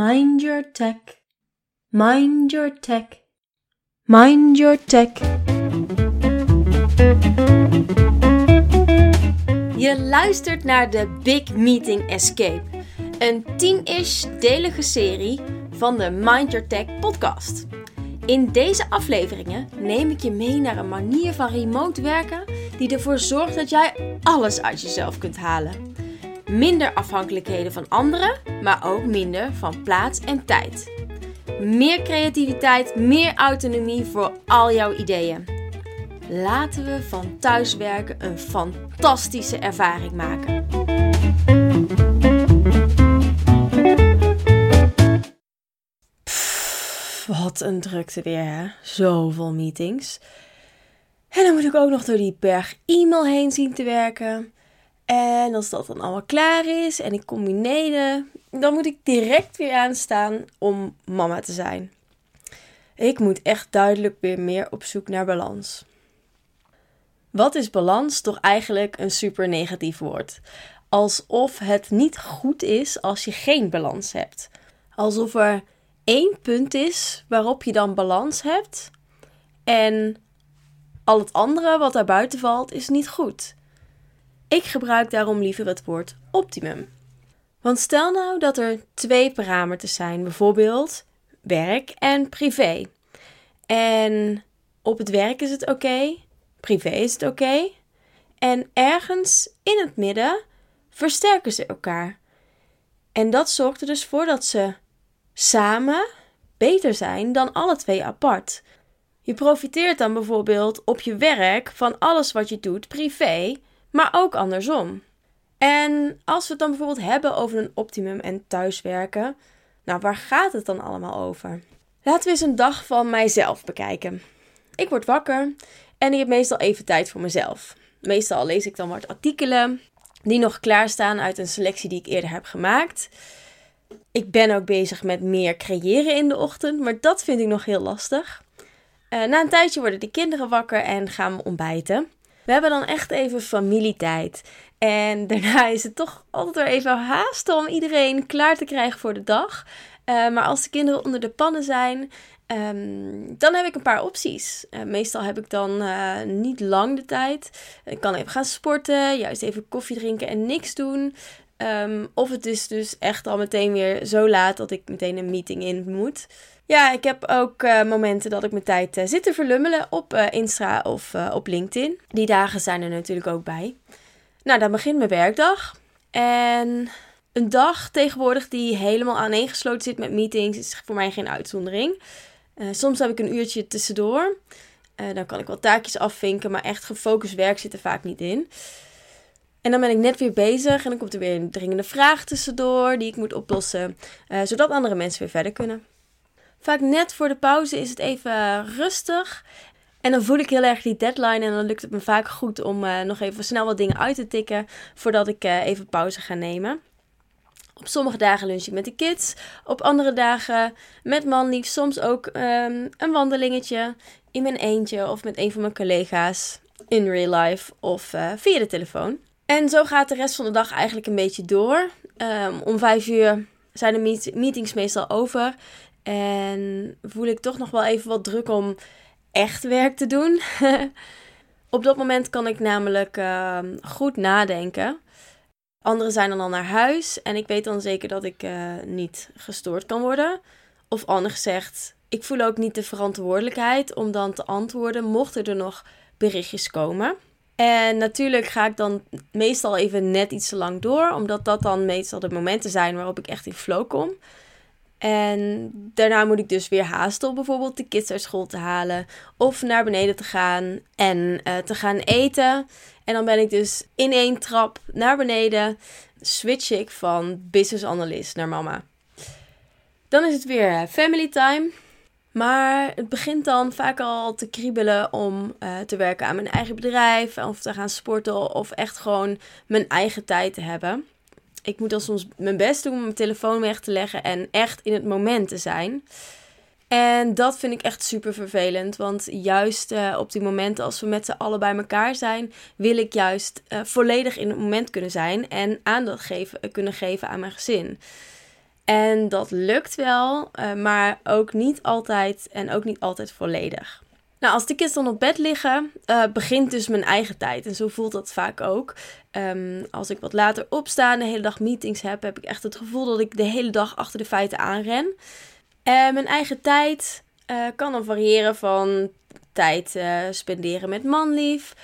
Mind your tech. Mind your tech. Mind your tech. Je luistert naar de Big Meeting Escape, een tien-ish delige serie van de Mind Your Tech podcast. In deze afleveringen neem ik je mee naar een manier van remote werken die ervoor zorgt dat jij alles uit jezelf kunt halen. Minder afhankelijkheden van anderen, maar ook minder van plaats en tijd. Meer creativiteit, meer autonomie voor al jouw ideeën. Laten we van thuiswerken een fantastische ervaring maken. Wat een drukte weer, hè? Zoveel meetings. En dan moet ik ook nog door die berg e-mail heen zien te werken. En als dat dan allemaal klaar is en ik kom beneden, dan moet ik direct weer aanstaan om mama te zijn. Ik moet echt duidelijk weer meer op zoek naar balans. Wat is balans toch eigenlijk een super negatief woord? Alsof het niet goed is als je geen balans hebt. Alsof er één punt is waarop je dan balans hebt en al het andere wat daarbuiten valt is niet goed. Ik gebruik daarom liever het woord optimum. Want stel nou dat er twee parameters zijn, bijvoorbeeld werk en privé. En op het werk is het oké, privé is het oké. en ergens in het midden versterken ze elkaar. En dat zorgt er dus voor dat ze samen beter zijn dan alle twee apart. Je profiteert dan bijvoorbeeld op je werk van alles wat je doet privé, maar ook andersom. En als we het dan bijvoorbeeld hebben over een optimum en thuiswerken, nou waar gaat het dan allemaal over? Laten we eens een dag van mijzelf bekijken. Ik word wakker en ik heb meestal even tijd voor mezelf. Meestal lees ik dan wat artikelen die nog klaarstaan uit een selectie die ik eerder heb gemaakt. Ik ben ook bezig met meer creëren in de ochtend, maar dat vind ik nog heel lastig. Uh, na een tijdje worden de kinderen wakker en gaan we ontbijten. We hebben dan echt even familietijd. En daarna is het toch altijd weer even haasten om iedereen klaar te krijgen voor de dag. Uh, maar als de kinderen onder de pannen zijn, um, dan heb ik een paar opties. Uh, meestal heb ik dan uh, niet lang de tijd. Ik kan even gaan sporten, juist even koffie drinken en niks doen. Um, of het is dus echt al meteen weer zo laat dat ik meteen een meeting in moet. Ja, ik heb ook uh, momenten dat ik mijn tijd uh, zit te verlummelen op uh, Insta of op LinkedIn. Die dagen zijn er natuurlijk ook bij. Nou, dan begint mijn werkdag. En een dag tegenwoordig die helemaal aaneengesloten zit met meetings is voor mij geen uitzondering. soms heb ik een uurtje tussendoor. dan kan ik wel taakjes afvinken, maar echt gefocust werk zit er vaak niet in. En dan ben ik net weer bezig en dan komt er weer een dringende vraag tussendoor die ik moet oplossen, zodat andere mensen weer verder kunnen. Vaak net voor de pauze is het even rustig. En dan voel ik heel erg die deadline. En dan lukt het me vaak goed om uh, nog even snel wat dingen uit te tikken. Voordat ik uh, even pauze ga nemen. Op sommige dagen lunch ik met de kids. Op andere dagen met manlief. Soms ook um, een wandelingetje in mijn eentje of met een van mijn collega's in real life of uh, via de telefoon. En zo gaat de rest van de dag eigenlijk een beetje door. Um, om vijf uur zijn de meet meetings meestal over. En voel ik toch nog wel even wat druk om echt werk te doen. Op dat moment kan ik namelijk uh, goed nadenken. Anderen zijn dan al naar huis en ik weet dan zeker dat ik uh, niet gestoord kan worden. Of anders gezegd, ik voel ook niet de verantwoordelijkheid om dan te antwoorden mochten er nog berichtjes komen. En natuurlijk ga ik dan meestal even net iets te lang door, omdat dat dan meestal de momenten zijn waarop ik echt in flow kom. En daarna moet ik dus weer haasten om bijvoorbeeld de kids uit school te halen. Of naar beneden te gaan en uh, te gaan eten. En dan ben ik dus in één trap naar beneden. Switch ik van business analyst naar mama. Dan is het weer family time. Maar het begint dan vaak al te kriebelen om uh, te werken aan mijn eigen bedrijf. Of te gaan sporten. Of echt gewoon mijn eigen tijd te hebben ik moet dan soms mijn best doen om mijn telefoon weg te leggen en echt in het moment te zijn. En dat vind ik echt super vervelend. Want juist uh, op die momenten als we met z'n allen bij elkaar zijn, wil ik juist uh, volledig in het moment kunnen zijn en aandacht geven, uh, kunnen geven aan mijn gezin. En dat lukt wel, maar ook niet altijd en ook niet altijd volledig. Nou, als de kids dan op bed liggen, begint dus mijn eigen tijd. En zo voelt dat vaak ook. Um, als ik wat later opsta en de hele dag meetings heb, heb ik echt het gevoel dat ik de hele dag achter de feiten aanren. En mijn eigen tijd uh, kan dan variëren van tijd uh, spenderen met manlief,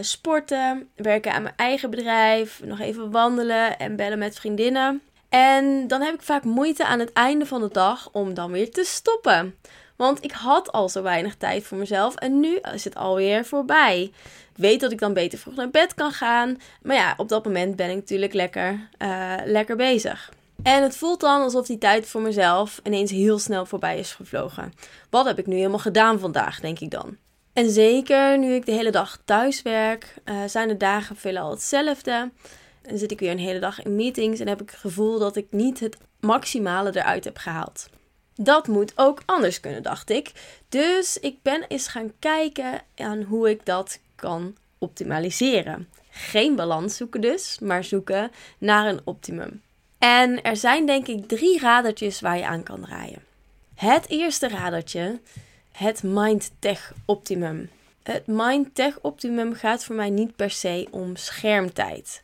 sporten, werken aan mijn eigen bedrijf, nog even wandelen en bellen met vriendinnen. En dan heb ik vaak moeite aan het einde van de dag om dan weer te stoppen. Want ik had al zo weinig tijd voor mezelf en nu is het alweer voorbij. Weet dat ik dan beter vroeg naar bed kan gaan. Maar ja, op dat moment ben ik natuurlijk lekker, uh, lekker bezig. En het voelt dan alsof die tijd voor mezelf ineens heel snel voorbij is gevlogen. Wat heb ik nu helemaal gedaan vandaag, denk ik dan. En zeker nu ik de hele dag thuis werk, uh, zijn de dagen veelal hetzelfde. En zit ik weer een hele dag in meetings en heb ik het gevoel dat ik niet het maximale eruit heb gehaald. Dat moet ook anders kunnen, dacht ik. Dus ik ben eens gaan kijken aan hoe ik dat kan optimaliseren. Geen balans zoeken dus, maar zoeken naar een optimum. En er zijn denk ik drie radertjes waar je aan kan draaien. Het eerste radertje, het Mind-Tech Optimum. Het Mind-Tech Optimum gaat voor mij niet per se om schermtijd.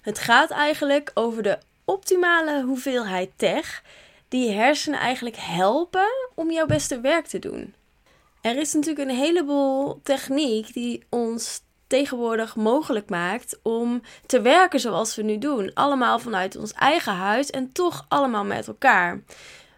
Het gaat eigenlijk over de optimale hoeveelheid tech die je hersenen eigenlijk helpen om jouw beste werk te doen. Er is natuurlijk een heleboel techniek die ons tegenwoordig mogelijk maakt om te werken zoals we nu doen. Allemaal vanuit ons eigen huis en toch allemaal met elkaar.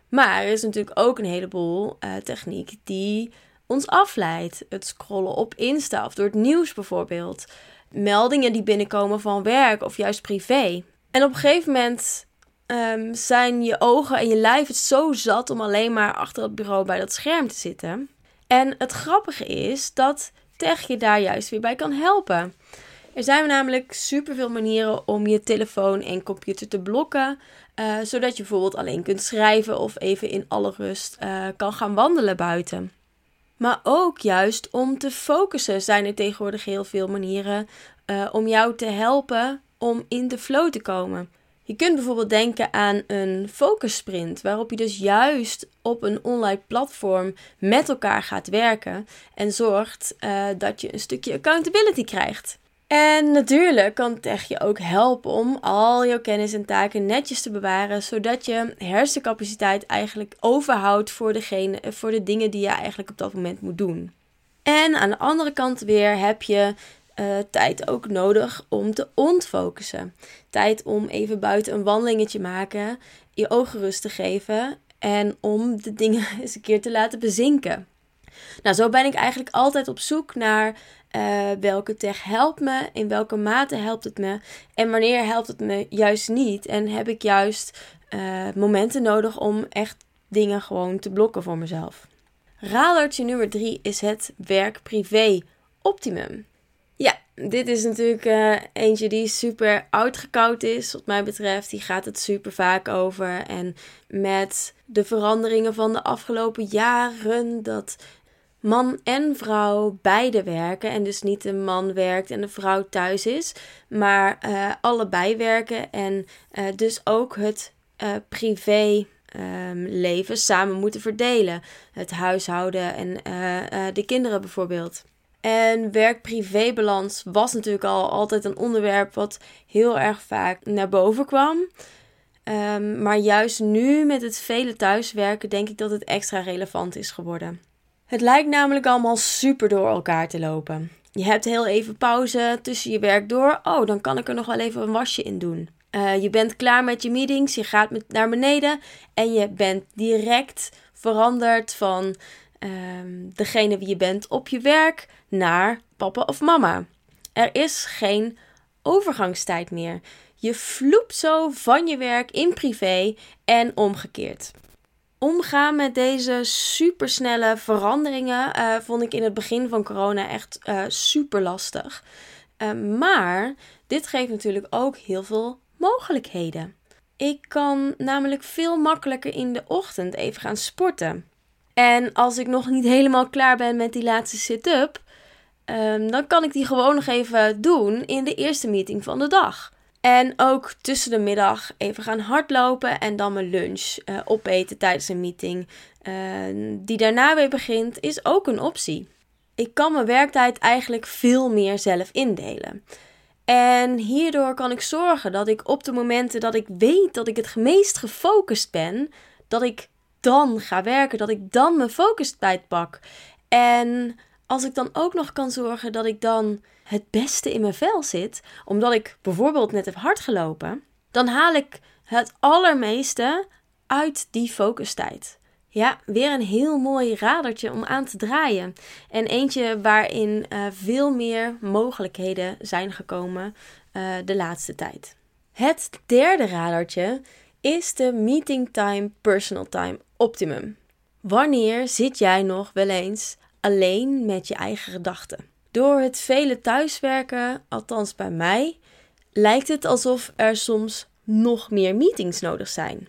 Maar er is natuurlijk ook een heleboel uh, techniek die ons afleidt. Het scrollen op Insta of door het nieuws bijvoorbeeld. Meldingen die binnenkomen van werk of juist privé. En op een gegeven moment um, zijn je ogen en je lijf het zo zat om alleen maar achter het bureau bij dat scherm te zitten. En het grappige is dat tech je daar juist weer bij kan helpen. Er zijn namelijk superveel manieren om je telefoon en computer te blokken. Uh, zodat je bijvoorbeeld alleen kunt schrijven of even in alle rust uh, kan gaan wandelen buiten. Maar ook juist om te focussen zijn er tegenwoordig heel veel manieren uh, om jou te helpen om in de flow te komen. Je kunt bijvoorbeeld denken aan een focus sprint, waarop je dus juist op een online platform met elkaar gaat werken en zorgt uh, dat je een stukje accountability krijgt. En natuurlijk kan tech je ook helpen om al jouw kennis en taken netjes te bewaren, zodat je hersencapaciteit eigenlijk overhoudt voor, degene, voor de dingen die je eigenlijk op dat moment moet doen. En aan de andere kant weer heb je uh, tijd ook nodig om te ontfocussen. Tijd om even buiten een wandelingetje maken, je ogen rust te geven en om de dingen eens een keer te laten bezinken. Nou, zo ben ik eigenlijk altijd op zoek naar uh, welke tech helpt me, in welke mate helpt het me en wanneer helpt het me juist niet. En heb ik juist uh, momenten nodig om echt dingen gewoon te blokken voor mezelf. Radertje nummer drie is het werk-privé optimum. Dit is natuurlijk uh, eentje die super uitgekoud is, wat mij betreft. Die gaat het super vaak over. En met de veranderingen van de afgelopen jaren, dat man en vrouw beide werken. En dus niet de man werkt en de vrouw thuis is, maar uh, allebei werken. En uh, dus ook het privé. Um, leven samen moeten verdelen. Het huishouden en de kinderen bijvoorbeeld. En werk-privé-balans was natuurlijk al altijd een onderwerp wat heel erg vaak naar boven kwam. Um, maar juist nu met het vele thuiswerken denk ik dat het extra relevant is geworden. Het lijkt namelijk allemaal super door elkaar te lopen. Je hebt heel even pauze tussen je werk door. Oh, dan kan ik er nog wel even een wasje in doen. Uh, je bent klaar met je meetings, je gaat met, naar beneden en je bent direct veranderd van um, degene wie je bent op je werk naar papa of mama. Er is geen overgangstijd meer. Je vloept zo van je werk in privé en omgekeerd. Omgaan met deze supersnelle veranderingen uh, vond ik in het begin van corona echt uh, super lastig. Uh, maar dit geeft natuurlijk ook heel veel mogelijkheden. Ik kan namelijk veel makkelijker in de ochtend even gaan sporten. En als ik nog niet helemaal klaar ben met die laatste sit-up, um, dan kan ik die gewoon nog even doen in de eerste meeting van de dag. En ook tussen de middag even gaan hardlopen en dan mijn lunch uh, opeten tijdens een meeting. Uh, die daarna weer begint, is ook een optie. Ik kan mijn werktijd eigenlijk veel meer zelf indelen. En hierdoor kan ik zorgen dat ik op de momenten dat ik weet dat ik het meest gefocust ben, dat ik dan ga werken, dat ik dan mijn focustijd pak. En als ik dan ook nog kan zorgen dat ik dan het beste in mijn vel zit, omdat ik bijvoorbeeld net heb hard gelopen, dan haal ik het allermeeste uit die focustijd. Ja, weer een heel mooi radertje om aan te draaien. En eentje waarin uh, veel meer mogelijkheden zijn gekomen uh, de laatste tijd. Het derde radertje is de Meeting Time Personal Time Optimum. Wanneer zit jij nog wel eens alleen met je eigen gedachten? Door het vele thuiswerken, althans bij mij, lijkt het alsof er soms nog meer meetings nodig zijn.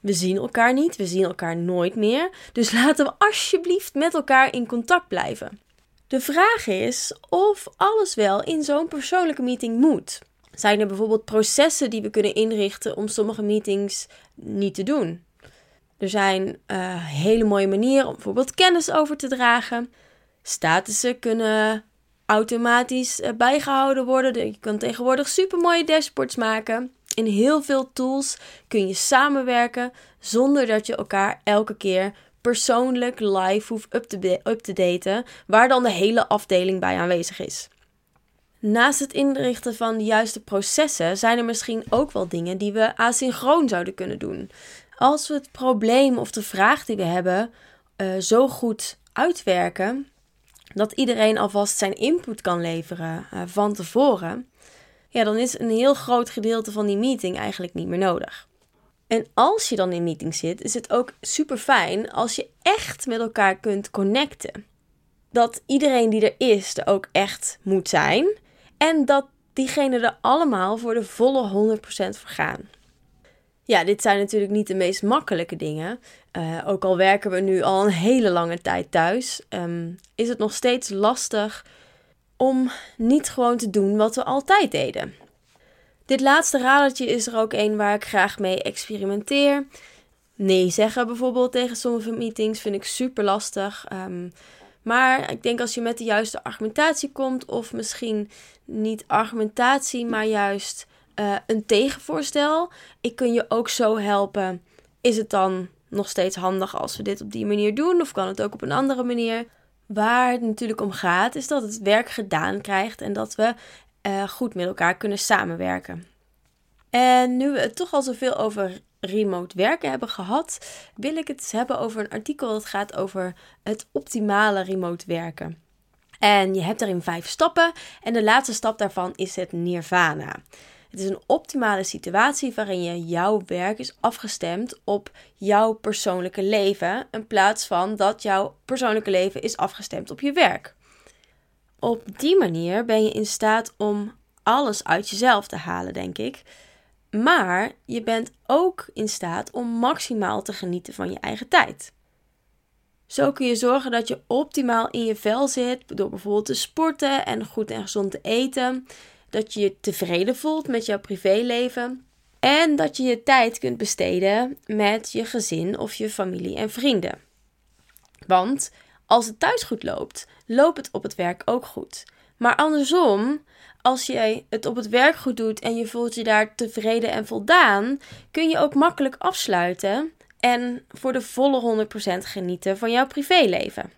We zien elkaar niet, we zien elkaar nooit meer, dus laten we alsjeblieft met elkaar in contact blijven. De vraag is of alles wel in zo'n persoonlijke meeting moet. Zijn er bijvoorbeeld processen die we kunnen inrichten om sommige meetings niet te doen? Er zijn uh, hele mooie manieren om bijvoorbeeld kennis over te dragen. Statussen kunnen automatisch eh, bijgehouden worden. Je kan tegenwoordig super mooie dashboards maken. In heel veel tools kun je samenwerken zonder dat je elkaar elke keer persoonlijk live hoeft up te, up te daten, waar dan de hele afdeling bij aanwezig is. Naast het inrichten van de juiste processen zijn er misschien ook wel dingen die we asynchroon zouden kunnen doen. Als we het probleem of de vraag die we hebben uh, zo goed uitwerken dat iedereen alvast zijn input kan leveren uh, van tevoren, ja, dan is een heel groot gedeelte van die meeting eigenlijk niet meer nodig. En als je dan in meeting zit, is het ook super fijn als je echt met elkaar kunt connecten. Dat iedereen die er is er ook echt moet zijn en dat diegenen er allemaal voor de volle 100% voor gaan. Ja, dit zijn natuurlijk niet de meest makkelijke dingen. Uh, ook al werken we nu al een hele lange tijd thuis, um, is het nog steeds lastig om niet gewoon te doen wat we altijd deden. Dit laatste radertje is er ook een waar ik graag mee experimenteer. Nee zeggen bijvoorbeeld tegen sommige meetings vind ik super lastig. Um, maar ik denk als je met de juiste argumentatie komt, of misschien niet argumentatie, maar juist uh, een tegenvoorstel. Ik kun je ook zo helpen. Is het dan nog steeds handig als we dit op die manier doen? Of kan het ook op een andere manier? Waar het natuurlijk om gaat, is dat het werk gedaan krijgt en dat we uh, goed met elkaar kunnen samenwerken. En nu we het toch al zoveel over remote werken hebben gehad, wil ik het hebben over een artikel dat gaat over het optimale remote werken. En je hebt daarin vijf stappen en de laatste stap daarvan is het nirvana. Het is een optimale situatie waarin je jouw werk is afgestemd op jouw persoonlijke leven, in plaats van dat jouw persoonlijke leven is afgestemd op je werk. Op die manier ben je in staat om alles uit jezelf te halen, denk ik. Maar je bent ook in staat om maximaal te genieten van je eigen tijd. Zo kun je zorgen dat je optimaal in je vel zit door bijvoorbeeld te sporten en goed en gezond te eten. Dat je je tevreden voelt met jouw privéleven. En dat je je tijd kunt besteden met je gezin of je familie en vrienden. Want als het thuis goed loopt, loopt het op het werk ook goed. Maar andersom, als jij het op het werk goed doet en je voelt je daar tevreden en voldaan, kun je ook makkelijk afsluiten en voor de volle 100% genieten van jouw privéleven.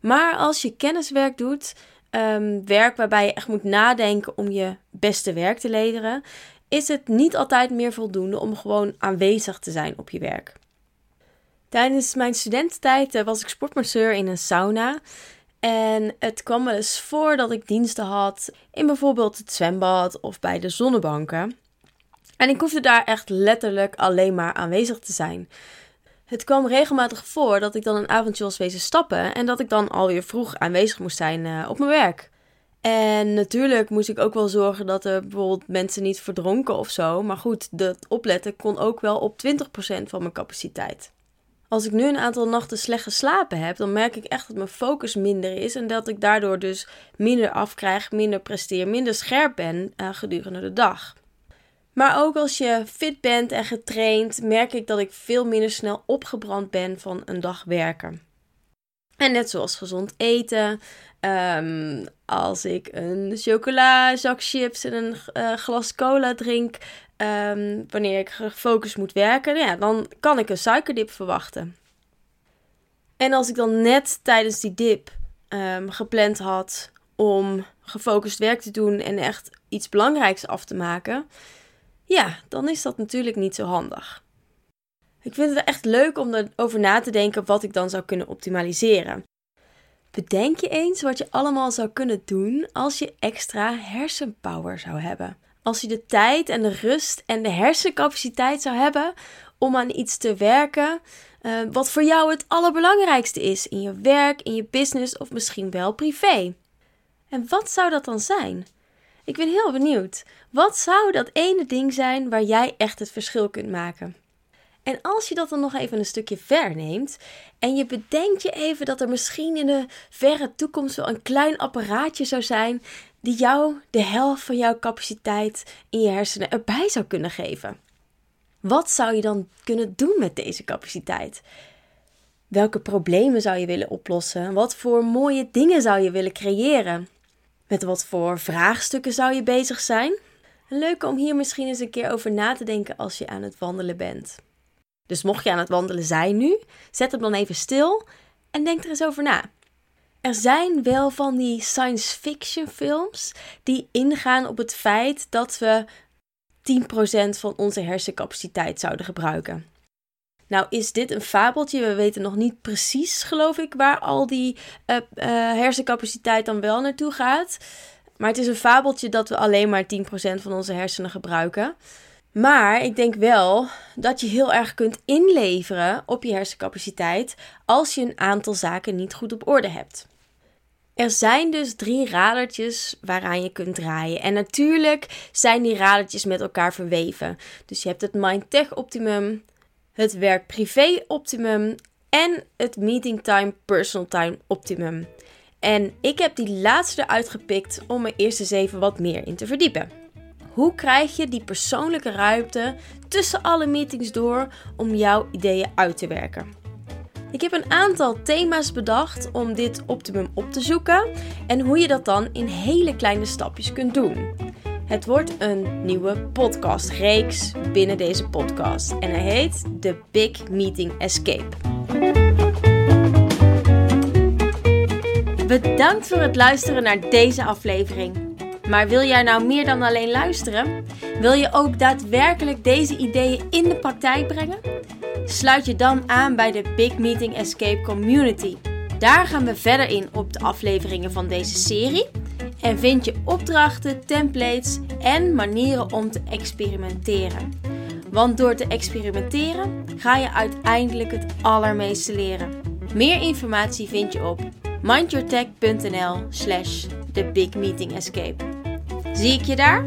Maar als je kenniswerk doet, um, werk waarbij je echt moet nadenken om je beste werk te leveren, is het niet altijd meer voldoende om gewoon aanwezig te zijn op je werk. Tijdens mijn studententijd eh, was ik sportmasseur in een sauna. En het kwam wel eens voor dat ik diensten had in bijvoorbeeld het zwembad of bij de zonnebanken. En ik hoefde daar echt letterlijk alleen maar aanwezig te zijn. Het kwam regelmatig voor dat ik dan een avondje was wezen stappen en dat ik dan alweer vroeg aanwezig moest zijn uh, op mijn werk. En natuurlijk moest ik ook wel zorgen dat er bijvoorbeeld mensen niet verdronken of zo. Maar goed, dat opletten kon ook wel op 20% van mijn capaciteit. Als ik nu een aantal nachten slecht geslapen heb, dan merk ik echt dat mijn focus minder is en dat ik daardoor dus minder afkrijg, minder presteer, minder scherp ben uh, gedurende de dag. Maar ook als je fit bent en getraind, merk ik dat ik veel minder snel opgebrand ben van een dag werken. En net zoals gezond eten, um, als ik een chocola, zak chips en een uh, glas cola drink, um, wanneer ik gefocust moet werken, ja, dan kan ik een suikerdip verwachten. En als ik dan net tijdens die dip um, gepland had om gefocust werk te doen en echt iets belangrijks af te maken, ja, dan is dat natuurlijk niet zo handig. Ik vind het echt leuk om erover na te denken wat ik dan zou kunnen optimaliseren. Bedenk je eens wat je allemaal zou kunnen doen als je extra hersenpower zou hebben. Als je de tijd en de rust en de hersencapaciteit zou hebben om aan iets te werken uh, wat voor jou het allerbelangrijkste is in je werk, in je business of misschien wel privé. En wat zou dat dan zijn? Ik ben heel benieuwd. Wat zou dat ene ding zijn waar jij echt het verschil kunt maken? En als je dat dan nog even een stukje ver neemt en je bedenkt je even dat er misschien in de verre toekomst wel een klein apparaatje zou zijn die jou de helft van jouw capaciteit in je hersenen erbij zou kunnen geven. Wat zou je dan kunnen doen met deze capaciteit? Welke problemen zou je willen oplossen? Wat voor mooie dingen zou je willen creëren? Met wat voor vraagstukken zou je bezig zijn? Leuk om hier misschien eens een keer over na te denken als je aan het wandelen bent. Dus mocht je aan het wandelen zijn nu, zet hem dan even stil en denk er eens over na. Er zijn wel van die science fiction films die ingaan op het feit dat we 10% van onze hersencapaciteit zouden gebruiken. Nou is dit een fabeltje. We weten nog niet precies, geloof ik, waar al die uh, hersencapaciteit dan wel naartoe gaat. Maar het is een fabeltje dat we alleen maar 10% van onze hersenen gebruiken. Maar ik denk wel dat je heel erg kunt inleveren op je hersencapaciteit als je een aantal zaken niet goed op orde hebt. Er zijn dus drie radertjes waaraan je kunt draaien. En natuurlijk zijn die radertjes met elkaar verweven. Dus je hebt het Mind-Tech Optimum, het Werk-Privé Optimum en het Meeting Time Personal Time Optimum. En ik heb die laatste eruit gepikt om er eerst eens even wat meer in te verdiepen. Hoe krijg je die persoonlijke ruimte tussen alle meetings door om jouw ideeën uit te werken? Ik heb een aantal thema's bedacht om dit optimum op te zoeken en hoe je dat dan in hele kleine stapjes kunt doen. Het wordt een nieuwe podcastreeks binnen deze podcast en hij heet The Big Meeting Escape. Bedankt voor het luisteren naar deze aflevering. Maar wil jij nou meer dan alleen luisteren? Wil je ook daadwerkelijk deze ideeën in de praktijk brengen? Sluit je dan aan bij de Big Meeting Escape Community. Daar gaan we verder in op de afleveringen van deze serie en vind je opdrachten, templates en manieren om te experimenteren. Want door te experimenteren ga je uiteindelijk het allermeeste leren. Meer informatie vind je op mindyourtech.nl slash the big meeting escape. Zie ik je daar?